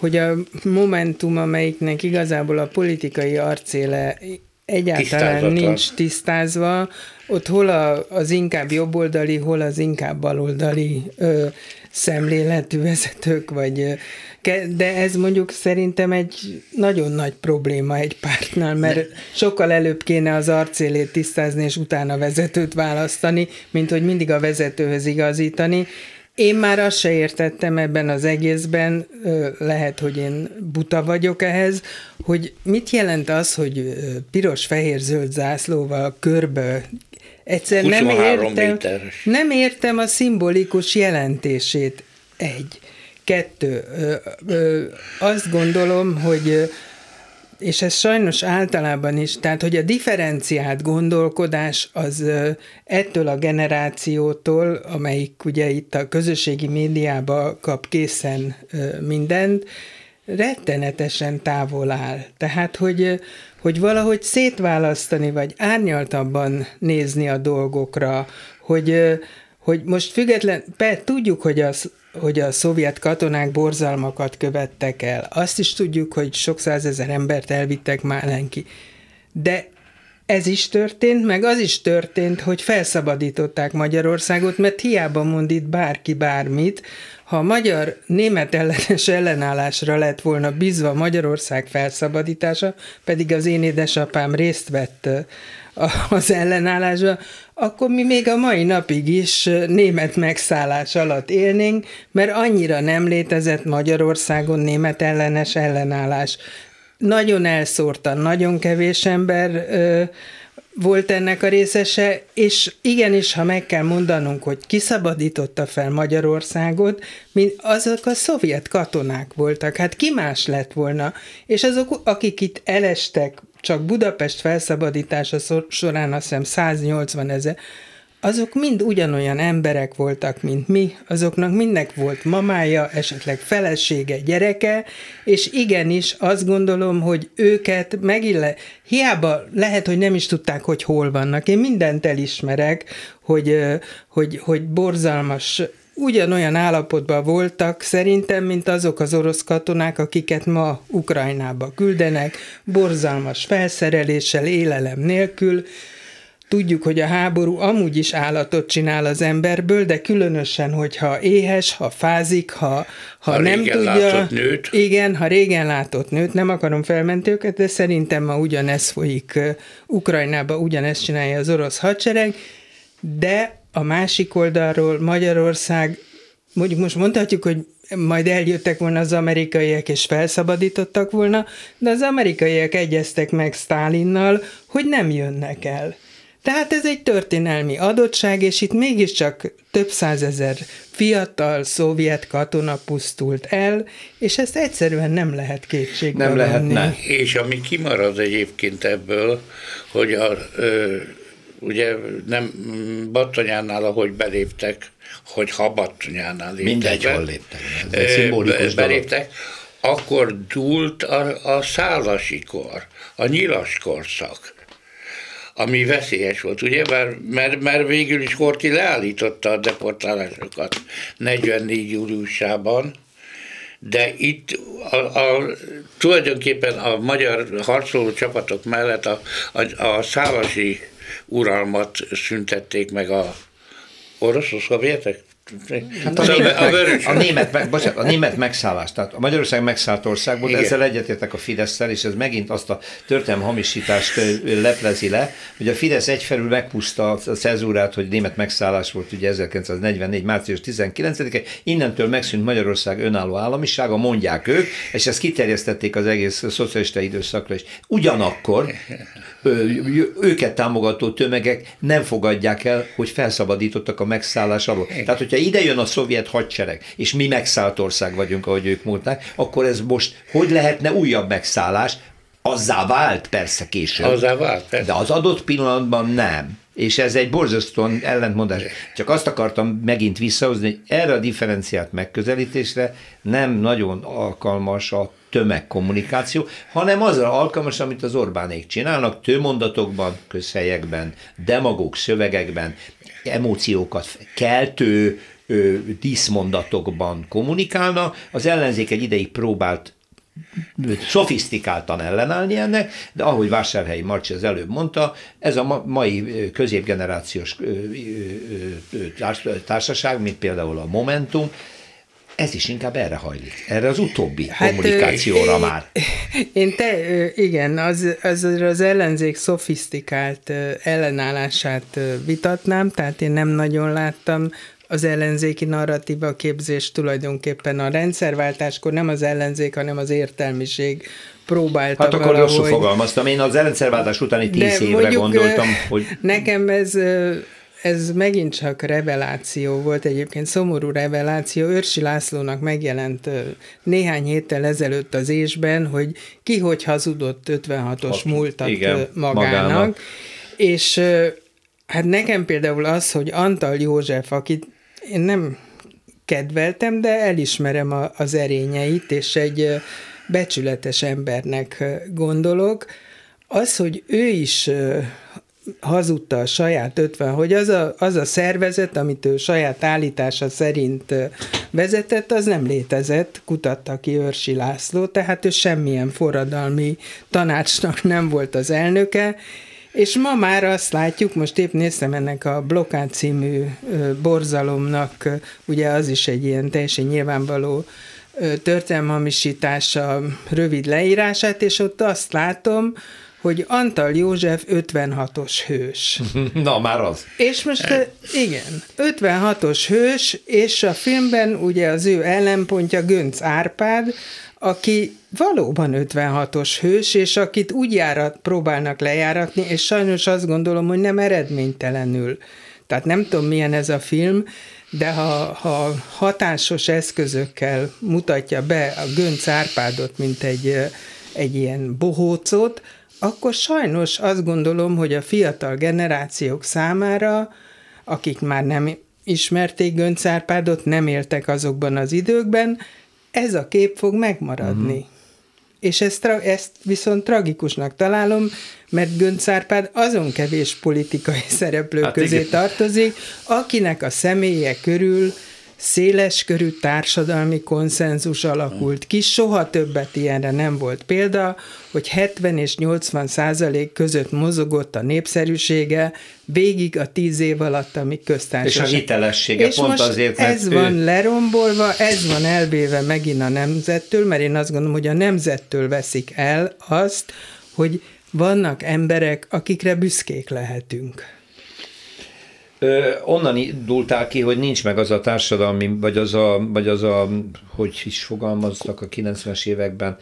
hogy a Momentum, amelyiknek igazából a politikai arcéle egyáltalán nincs tisztázva, ott hol a, az inkább jobboldali, hol az inkább baloldali ö, szemléletű vezetők, vagy de ez mondjuk szerintem egy nagyon nagy probléma egy pártnál, mert sokkal előbb kéne az arcélét tisztázni, és utána vezetőt választani, mint hogy mindig a vezetőhöz igazítani. Én már azt se értettem ebben az egészben, lehet, hogy én buta vagyok ehhez, hogy mit jelent az, hogy piros-fehér-zöld zászlóval körbe Egyszer nem értem, nem értem a szimbolikus jelentését. Egy. Kettő. Ö, ö, azt gondolom, hogy és ez sajnos általában is, tehát hogy a differenciált gondolkodás az ettől a generációtól, amelyik ugye itt a közösségi médiába kap készen mindent, rettenetesen távol áll. Tehát, hogy, hogy valahogy szétválasztani, vagy árnyaltabban nézni a dolgokra, hogy, hogy most független, be, tudjuk, hogy, az, hogy a szovjet katonák borzalmakat követtek el. Azt is tudjuk, hogy sok százezer embert elvittek Málenki. De ez is történt, meg az is történt, hogy felszabadították Magyarországot, mert hiába mond itt bárki bármit, ha a magyar német ellenes ellenállásra lett volna bízva Magyarország felszabadítása, pedig az én édesapám részt vett az ellenállásba, akkor mi még a mai napig is német megszállás alatt élnénk, mert annyira nem létezett Magyarországon német ellenes ellenállás. Nagyon elszórtan, nagyon kevés ember volt ennek a részese, és igenis, ha meg kell mondanunk, hogy kiszabadította fel Magyarországot, mint azok a szovjet katonák voltak. Hát ki más lett volna? És azok, akik itt elestek, csak Budapest felszabadítása során azt hiszem 180 ezer, azok mind ugyanolyan emberek voltak, mint mi, azoknak mindnek volt mamája, esetleg felesége, gyereke, és igenis azt gondolom, hogy őket megille, hiába lehet, hogy nem is tudták, hogy hol vannak. Én mindent elismerek, hogy, hogy, hogy borzalmas ugyanolyan állapotban voltak szerintem, mint azok az orosz katonák, akiket ma Ukrajnába küldenek, borzalmas felszereléssel, élelem nélkül, Tudjuk, hogy a háború amúgy is állatot csinál az emberből, de különösen, hogyha éhes, ha fázik, ha, ha, ha nem tudja. nőt. Igen, ha régen látott nőt, nem akarom felmentni őket, de szerintem ma ugyanez folyik Ukrajnába, ugyanezt csinálja az orosz hadsereg, de a másik oldalról Magyarország, mondjuk most mondhatjuk, hogy majd eljöttek volna az amerikaiak, és felszabadítottak volna, de az amerikaiak egyeztek meg Stálinnal, hogy nem jönnek el. Tehát ez egy történelmi adottság, és itt mégiscsak több százezer fiatal szovjet katona pusztult el, és ezt egyszerűen nem lehet kétségbe Nem lehetne. És ami kimarad egyébként ebből, hogy a, ö, ugye nem Battonyánál, ahogy beléptek, hogy ha Battonyánál léptek Mindegy, be, hol léptek. Ez beléptek, akkor dúlt a, a szálasi kor, a nyilas korszak ami veszélyes volt, ugye, mert, mert, mert végül is Horthy leállította a deportálásokat 44 júliusában, de itt a, a, tulajdonképpen a magyar harcoló csapatok mellett a, a, a szálasi uralmat szüntették meg a orosz-szovjetek? Hát a, német, a, meg, a, német, meg, bocsánat, a német megszállás, tehát a Magyarország megszállt ország volt, ezzel egyetértek a fidesz és ez megint azt a történelmi hamisítást leplezi le, hogy a Fidesz egyfelül megpuszta a cezúrát, hogy német megszállás volt ugye 1944. március 19-e, innentől megszűnt Magyarország önálló államisága, mondják ők, és ezt kiterjesztették az egész szocialista időszakra is. Ugyanakkor őket támogató tömegek nem fogadják el, hogy felszabadítottak a megszállás alól. Tehát, hogyha ide jön a szovjet hadsereg, és mi megszállt ország vagyunk, ahogy ők múltnak, akkor ez most hogy lehetne újabb megszállás? Azzá vált persze később. Azzá vált, persze. De az adott pillanatban nem. És ez egy borzasztóan ellentmondás. Csak azt akartam megint visszahozni, hogy erre a differenciált megközelítésre nem nagyon alkalmas a tömegkommunikáció, hanem azra alkalmas, amit az Orbánék csinálnak, tőmondatokban, közhelyekben, demagóg szövegekben, emóciókat keltő díszmondatokban kommunikálna. Az ellenzék egy ideig próbált szofisztikáltan ellenállni ennek, de ahogy Vásárhelyi Marcsi az előbb mondta, ez a mai középgenerációs társaság, mint például a Momentum, ez is inkább erre hajlik, erre az utóbbi hát, kommunikációra én, már. Én te, igen, az, az, az ellenzék szofisztikált ellenállását vitatnám, tehát én nem nagyon láttam az ellenzéki narratíva képzés tulajdonképpen a rendszerváltáskor nem az ellenzék, hanem az értelmiség próbálta Hát akkor rosszul fogalmaztam. Én az rendszerváltás utáni tíz évre mondjuk, gondoltam, hogy... Nekem ez ez megint csak reveláció volt, egyébként szomorú reveláció. Őrsi Lászlónak megjelent néhány héttel ezelőtt az ésben, hogy ki hogy hazudott 56-os múltat igen, magának. magának. És hát nekem például az, hogy Antal József, akit én nem kedveltem, de elismerem a, az erényeit, és egy becsületes embernek gondolok, az, hogy ő is hazudta a saját 50, hogy az a, az a szervezet, amit ő saját állítása szerint vezetett, az nem létezett, kutatta ki Őrsi László, tehát ő semmilyen forradalmi tanácsnak nem volt az elnöke, és ma már azt látjuk, most épp néztem ennek a Blokkád című borzalomnak, ugye az is egy ilyen teljesen nyilvánvaló történelmamisítása, rövid leírását, és ott azt látom, hogy Antal József 56-os hős. Na, már az. És most, igen, 56-os hős, és a filmben ugye az ő ellenpontja Gönc Árpád, aki valóban 56-os hős, és akit úgy járat, próbálnak lejáratni, és sajnos azt gondolom, hogy nem eredménytelenül. Tehát nem tudom, milyen ez a film, de ha, ha hatásos eszközökkel mutatja be a Gönc Árpádot, mint egy, egy ilyen bohócot, akkor sajnos azt gondolom, hogy a fiatal generációk számára, akik már nem ismerték Gönc Árpádot, nem éltek azokban az időkben, ez a kép fog megmaradni. Uh-huh. És ezt, ezt viszont tragikusnak találom, mert Gönc Árpád azon kevés politikai szereplő hát közé igen. tartozik, akinek a személye körül széles körű társadalmi konszenzus alakult ki, soha többet ilyenre nem volt példa, hogy 70 és 80 százalék között mozogott a népszerűsége végig a tíz év alatt, amik köztársaság. És a hitelessége és pont most azért, mert ez ő... van lerombolva, ez van elvéve megint a nemzettől, mert én azt gondolom, hogy a nemzettől veszik el azt, hogy vannak emberek, akikre büszkék lehetünk. Ö, onnan indultál ki, hogy nincs meg az a társadalmi, vagy az a, vagy az a hogy is fogalmaztak a 90-es években,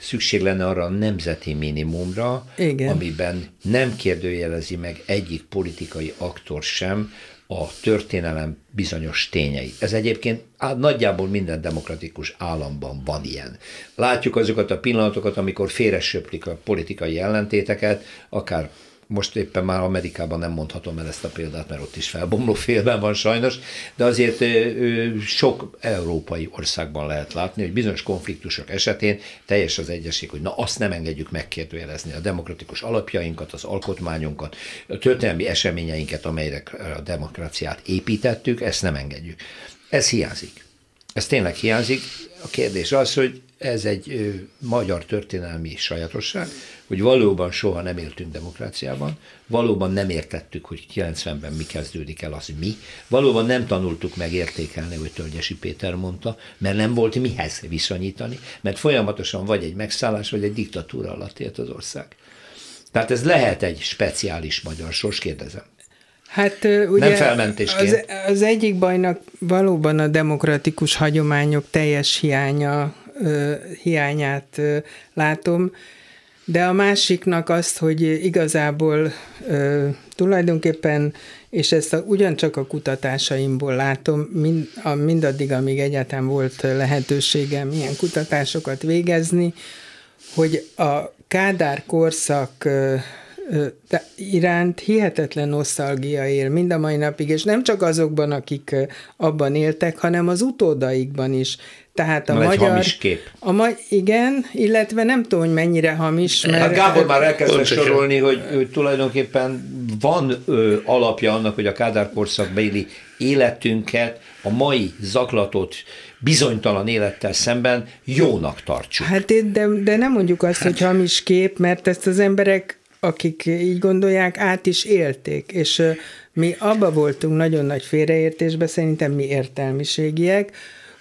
szükség lenne arra a nemzeti minimumra, Igen. amiben nem kérdőjelezi meg egyik politikai aktor sem a történelem bizonyos tényei. Ez egyébként nagyjából minden demokratikus államban van ilyen. Látjuk azokat a pillanatokat, amikor félresöplik a politikai ellentéteket, akár most éppen már Amerikában nem mondhatom el ezt a példát, mert ott is felbomló félben van sajnos, de azért sok európai országban lehet látni, hogy bizonyos konfliktusok esetén teljes az egyesség, hogy na azt nem engedjük megkérdőjelezni a demokratikus alapjainkat, az alkotmányunkat, a történelmi eseményeinket, amelyre a demokráciát építettük, ezt nem engedjük. Ez hiányzik. Ez tényleg hiányzik. A kérdés az, hogy ez egy magyar történelmi sajátosság, hogy valóban soha nem éltünk demokráciában, valóban nem értettük, hogy 90-ben mi kezdődik el, az mi, valóban nem tanultuk meg értékelni, hogy Tölgyesi Péter mondta, mert nem volt mihez viszonyítani, mert folyamatosan vagy egy megszállás, vagy egy diktatúra alatt élt az ország. Tehát ez lehet egy speciális magyar sors, kérdezem. Hát ugye nem felmentésként. Az, az egyik bajnak valóban a demokratikus hagyományok teljes hiánya, hiányát látom, de a másiknak azt, hogy igazából ö, tulajdonképpen, és ezt a, ugyancsak a kutatásaimból látom, mind, a, mindaddig, amíg egyáltalán volt lehetőségem ilyen kutatásokat végezni, hogy a Kádár korszak ö, de iránt hihetetlen nosztalgia él mind a mai napig, és nem csak azokban, akik abban éltek, hanem az utódaikban is. Tehát a Na, magyar... hamis kép. A ma, igen, illetve nem tudom, hogy mennyire hamis, mert... Hát Gábor már elkezdte sorolni, hogy, hogy tulajdonképpen van ö, alapja annak, hogy a Kádár béli életünket, a mai zaklatott, bizonytalan élettel szemben jónak tartsuk. Hát de, de nem mondjuk azt, hát. hogy hamis kép, mert ezt az emberek akik így gondolják, át is élték, és mi abba voltunk nagyon nagy félreértésbe, szerintem mi értelmiségiek,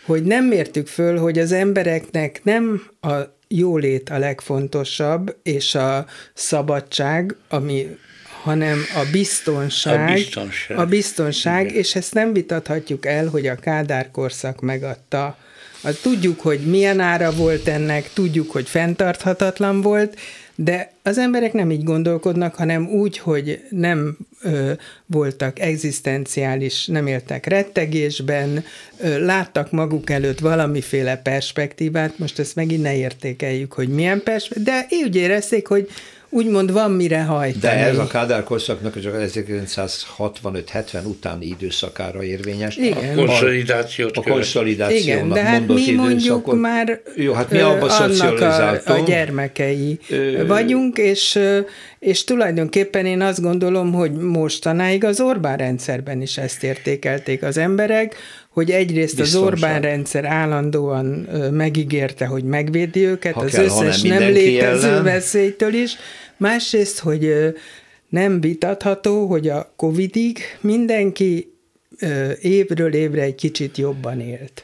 hogy nem mértük föl, hogy az embereknek nem a jólét a legfontosabb, és a szabadság, ami hanem a biztonság, A biztonság. a biztonság és ezt nem vitathatjuk el, hogy a Kádár korszak megadta. A, tudjuk, hogy milyen ára volt ennek, tudjuk, hogy fenntarthatatlan volt, de az emberek nem így gondolkodnak, hanem úgy, hogy nem ö, voltak egzisztenciális, nem éltek rettegésben, ö, láttak maguk előtt valamiféle perspektívát, most ezt megint ne értékeljük, hogy milyen perspektívát, de úgy érezték, hogy úgymond van mire hajtani. De ez a Kádár korszaknak csak 1965-70 utáni időszakára érvényes. Igen. A konszolidációt A konszolidációnak Igen, de hát mi mondjuk már Jó, hát mi abba annak a, a gyermekei Ö, vagyunk, és, és tulajdonképpen én azt gondolom, hogy mostanáig az Orbán rendszerben is ezt értékelték az emberek, hogy egyrészt Biztonság. az Orbán rendszer állandóan megígérte, hogy megvédi őket Ha az kell, összes nem nem létező ellen. veszélytől is, másrészt, hogy nem vitatható, hogy a Covidig mindenki évről évre egy kicsit jobban élt.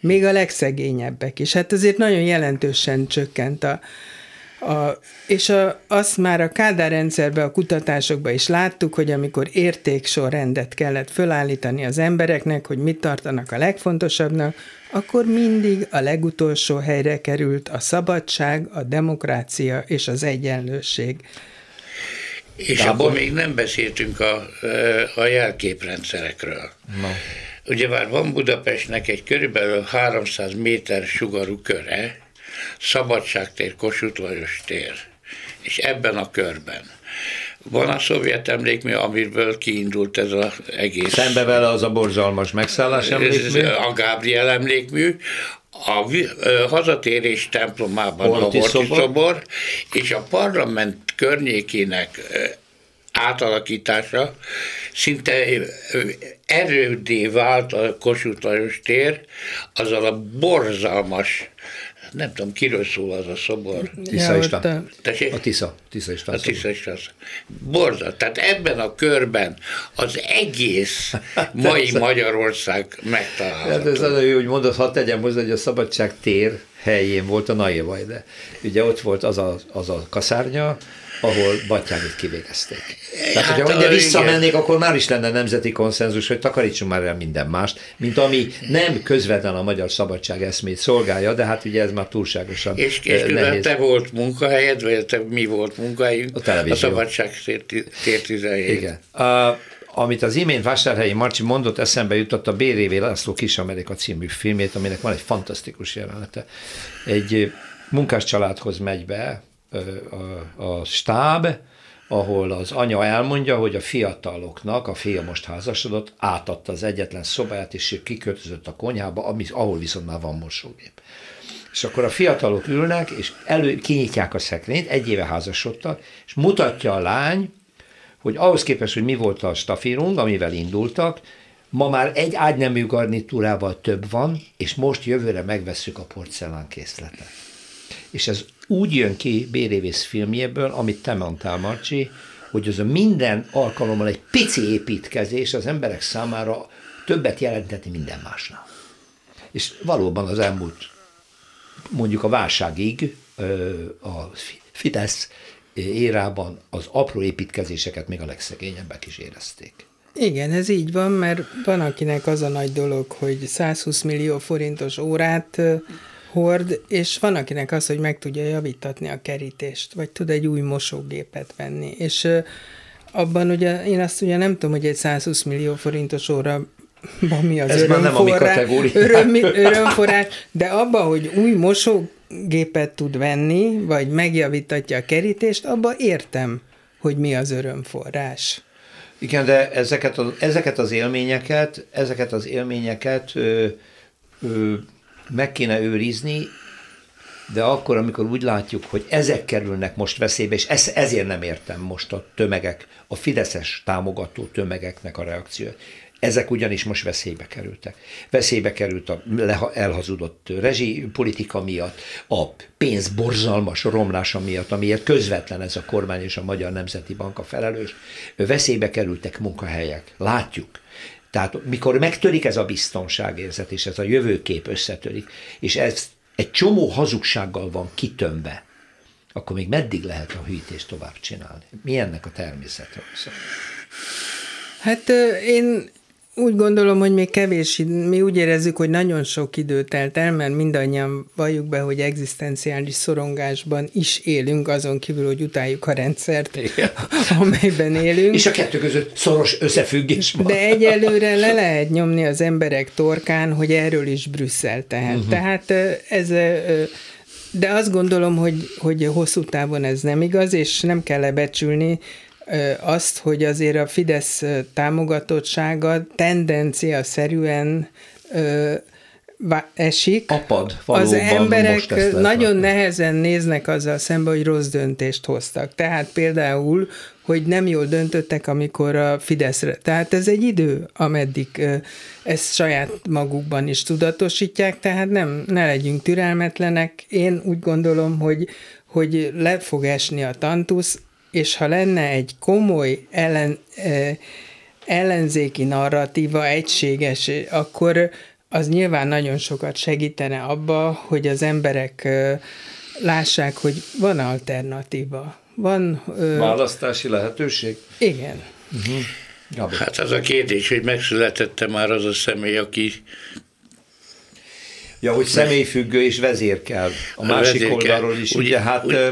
Még a legszegényebbek is. Hát azért nagyon jelentősen csökkent a, a és a, azt már a Kádár rendszerben, a kutatásokban is láttuk, hogy amikor értéksorrendet kellett fölállítani az embereknek, hogy mit tartanak a legfontosabbnak, akkor mindig a legutolsó helyre került a szabadság, a demokrácia és az egyenlőség. És Gábor? akkor még nem beszéltünk a, a jelképrendszerekről. Na. Ugye már van Budapestnek egy körülbelül 300 méter sugarú köre, Szabadságtér, Kossuth Lajos tér, és ebben a körben van a szovjet emlékmű, amiből kiindult ez az egész Szembe vele az a borzalmas megszállás emlékmű. a Gábriel emlékmű, a hazatérés templomában Horthy a Horthy szobor. szobor, és a parlament környékének átalakítása szinte erődé vált a Kossuth Lajos tér, azzal a borzalmas, nem tudom, kiről szól az a szobor. Tisza Ja, István. ott a- Tessék? A Tisza. Tisza István. A Tisza István. Borzal. Tehát ebben a körben az egész mai Magyarország Hát ez megtalálható. jó, hogy mondod, hadd tegyem hozzá, hogy a Szabadság tér helyén volt a Naivaj, de ugye ott volt az a, az a kaszárnya, ahol Batyánit kivégezték. Tehát, Hát, hogyha a- igen. visszamennék, akkor már is lenne nemzeti konszenzus, hogy takarítsunk már el minden mást, mint ami nem közvetlen a magyar szabadság eszmét szolgálja, de hát ugye ez már túlságosan És, és eh, nehéz. te volt munkahelyed, vagy te mi volt munkahelyünk? A televízió. A Szabadság tér, tér 17. Igen. Uh, amit az imént Vásárhelyi Marcsi mondott, eszembe jutott a B.R.V. László Kis Amerika című filmét, aminek van egy fantasztikus jelenete. Egy munkás családhoz megy be a, a stáb, ahol az anya elmondja, hogy a fiataloknak, a fia most házasodott, átadta az egyetlen szobáját, és ő kiköltözött a konyhába, ami, ahol viszont már van mosógép. És akkor a fiatalok ülnek, és elő, kinyitják a szekrényt, egy éve házasodtak, és mutatja a lány, hogy ahhoz képest, hogy mi volt a stafírunk, amivel indultak, ma már egy ágynemű garnitúrával több van, és most jövőre megvesszük a porcelán készletet. És ez úgy jön ki Bérévész filmjéből, amit te mondtál, Marcsi, hogy az a minden alkalommal egy pici építkezés az emberek számára többet jelenteti minden másnál. És valóban az elmúlt mondjuk a válságig a Fi- Fidesz érában az apró építkezéseket még a legszegényebbek is érezték. Igen, ez így van, mert van akinek az a nagy dolog, hogy 120 millió forintos órát hord, és van akinek az, hogy meg tudja javítatni a kerítést, vagy tud egy új mosógépet venni. És abban ugye, én azt ugye nem tudom, hogy egy 120 millió forintos óra mi az Ez már nem a mi örömforrás, öröm, örömforrás, de abba, hogy új mosógépet tud venni, vagy megjavítatja a kerítést, abba értem, hogy mi az örömforrás. Igen, de ezeket az, ezeket az élményeket, ezeket az élményeket ö, ö, meg kéne őrizni, de akkor, amikor úgy látjuk, hogy ezek kerülnek most veszélybe, és ez, ezért nem értem most a tömegek, a Fideszes támogató tömegeknek a reakció. Ezek ugyanis most veszélybe kerültek. Veszélybe került a elhazudott rezsipolitika miatt, a pénz borzalmas romlása miatt, amiért közvetlen ez a kormány és a Magyar Nemzeti Bank a felelős. Veszélybe kerültek munkahelyek. Látjuk. Tehát mikor megtörik ez a biztonságérzet, és ez a jövőkép összetörik, és ez egy csomó hazugsággal van kitömve, akkor még meddig lehet a hűítést tovább csinálni? Mi ennek a természetről szól? Hát én úgy gondolom, hogy még kevés, mi úgy érezzük, hogy nagyon sok idő telt el, mert mindannyian valljuk be, hogy egzisztenciális szorongásban is élünk, azon kívül, hogy utáljuk a rendszert, Igen. amelyben élünk. És a kettő között szoros összefüggés van. De egyelőre le lehet nyomni az emberek torkán, hogy erről is Brüsszel tehet. Uh-huh. Tehát ez de azt gondolom, hogy, hogy hosszú távon ez nem igaz, és nem kell lebecsülni azt, hogy azért a Fidesz támogatottsága tendencia szerűen esik. Apad, valóban, Az emberek nagyon nehezen néznek azzal szembe, hogy rossz döntést hoztak. Tehát például, hogy nem jól döntöttek, amikor a Fideszre. Tehát ez egy idő, ameddig ezt saját magukban is tudatosítják, tehát nem, ne legyünk türelmetlenek. Én úgy gondolom, hogy, hogy le fog esni a tantusz, és ha lenne egy komoly ellen, ellenzéki narratíva, egységes, akkor az nyilván nagyon sokat segítene abba, hogy az emberek lássák, hogy van alternatíva. Van, Választási lehetőség? Igen. Uh-huh. Hát az a kérdés, hogy megszületette már az a személy, aki Ja, hogy személyfüggő és vezér kell. A, a másik vezér oldalról is. Ugye, ugye hát ugye,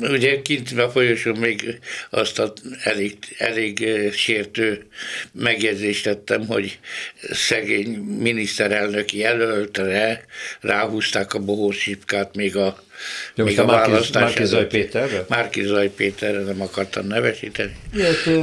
ugye kint a folyosón még azt a elég, elég sértő megjegyzést tettem, hogy szegény miniszterelnök jelöltre ráhúzták a bohósipkát még a jó, még a, Márki Zaj Péterre? Márki Zaj Péterre nem akartam nevesíteni. Hát,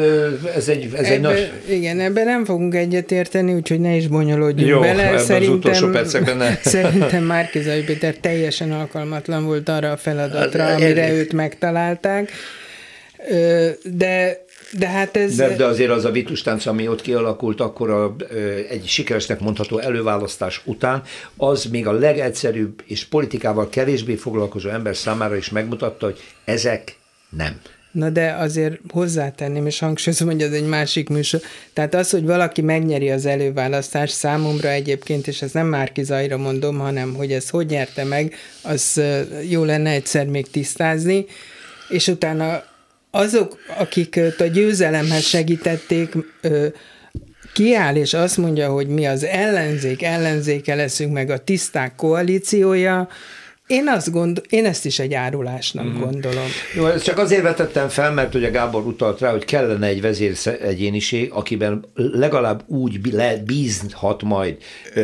ez egy, ez ebbe, egy nagy... Igen, ebben nem fogunk egyetérteni, úgyhogy ne is bonyolódjunk Jó, bele. Szerintem, az ne. szerintem Márki Zaj Péter teljesen alkalmatlan volt arra a feladatra, hát, amire egy... őt megtalálták. De de hát ez... De, de azért az a vitustánc, ami ott kialakult akkor a, egy sikeresnek mondható előválasztás után, az még a legegyszerűbb és politikával kevésbé foglalkozó ember számára is megmutatta, hogy ezek nem. Na de azért hozzátenném, és hangsúlyozom, hogy ez egy másik műsor. Tehát az, hogy valaki megnyeri az előválasztást számomra egyébként, és ez nem már Zajra mondom, hanem hogy ez hogy nyerte meg, az jó lenne egyszer még tisztázni, és utána azok, akik a győzelemhez segítették, kiáll és azt mondja, hogy mi az ellenzék, ellenzéke leszünk, meg a tiszták koalíciója, én, azt gondol, én ezt is egy árulásnak mm. gondolom. Jó, ezt csak azért vetettem fel, mert ugye Gábor utalt rá, hogy kellene egy vezér egyéniség, akiben legalább úgy bízhat majd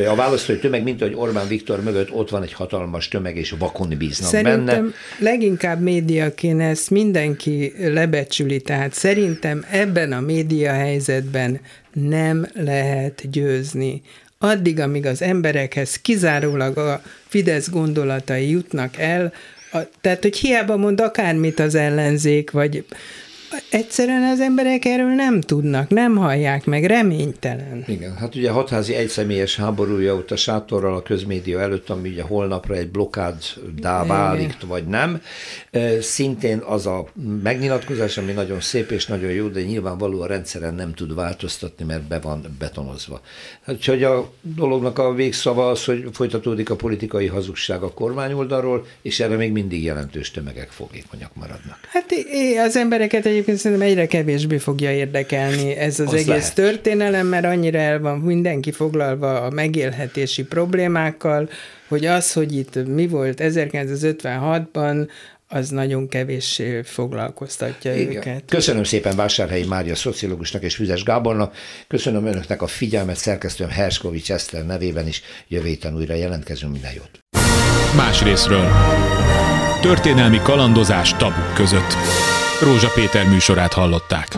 a választói tömeg, mint hogy Orbán Viktor mögött ott van egy hatalmas tömeg, és vakon bíznak szerintem benne. leginkább médiaként ezt mindenki lebecsüli, tehát szerintem ebben a média helyzetben nem lehet győzni addig, amíg az emberekhez kizárólag a Fidesz gondolatai jutnak el, a, tehát, hogy hiába mond akármit az ellenzék, vagy egyszerűen az emberek erről nem tudnak, nem hallják meg, reménytelen. Igen, hát ugye hatházi egyszemélyes háborúja ott a sátorral a közmédia előtt, ami ugye holnapra egy blokkáddá válik, vagy nem. Szintén az a megnyilatkozás, ami nagyon szép és nagyon jó, de nyilvánvaló a rendszeren nem tud változtatni, mert be van betonozva. Hát, úgyhogy a dolognak a végszava az, hogy folytatódik a politikai hazugság a kormányoldalról, és erre még mindig jelentős tömegek fogékonyak maradnak. Hát az embereket egy egyébként szerintem egyre kevésbé fogja érdekelni ez az, az egész lehet. történelem, mert annyira el van mindenki foglalva a megélhetési problémákkal, hogy az, hogy itt mi volt 1956-ban, az nagyon kevés foglalkoztatja Igen. őket. Köszönöm szépen Vásárhelyi Mária szociológusnak és Füzes Gábornak. Köszönöm önöknek a figyelmet, szerkesztőm Herskovics Eszter nevében is. Jövő héten újra jelentkezünk, minden jót. Más részről. Történelmi kalandozás tabuk között. Rózsa Péter műsorát hallották.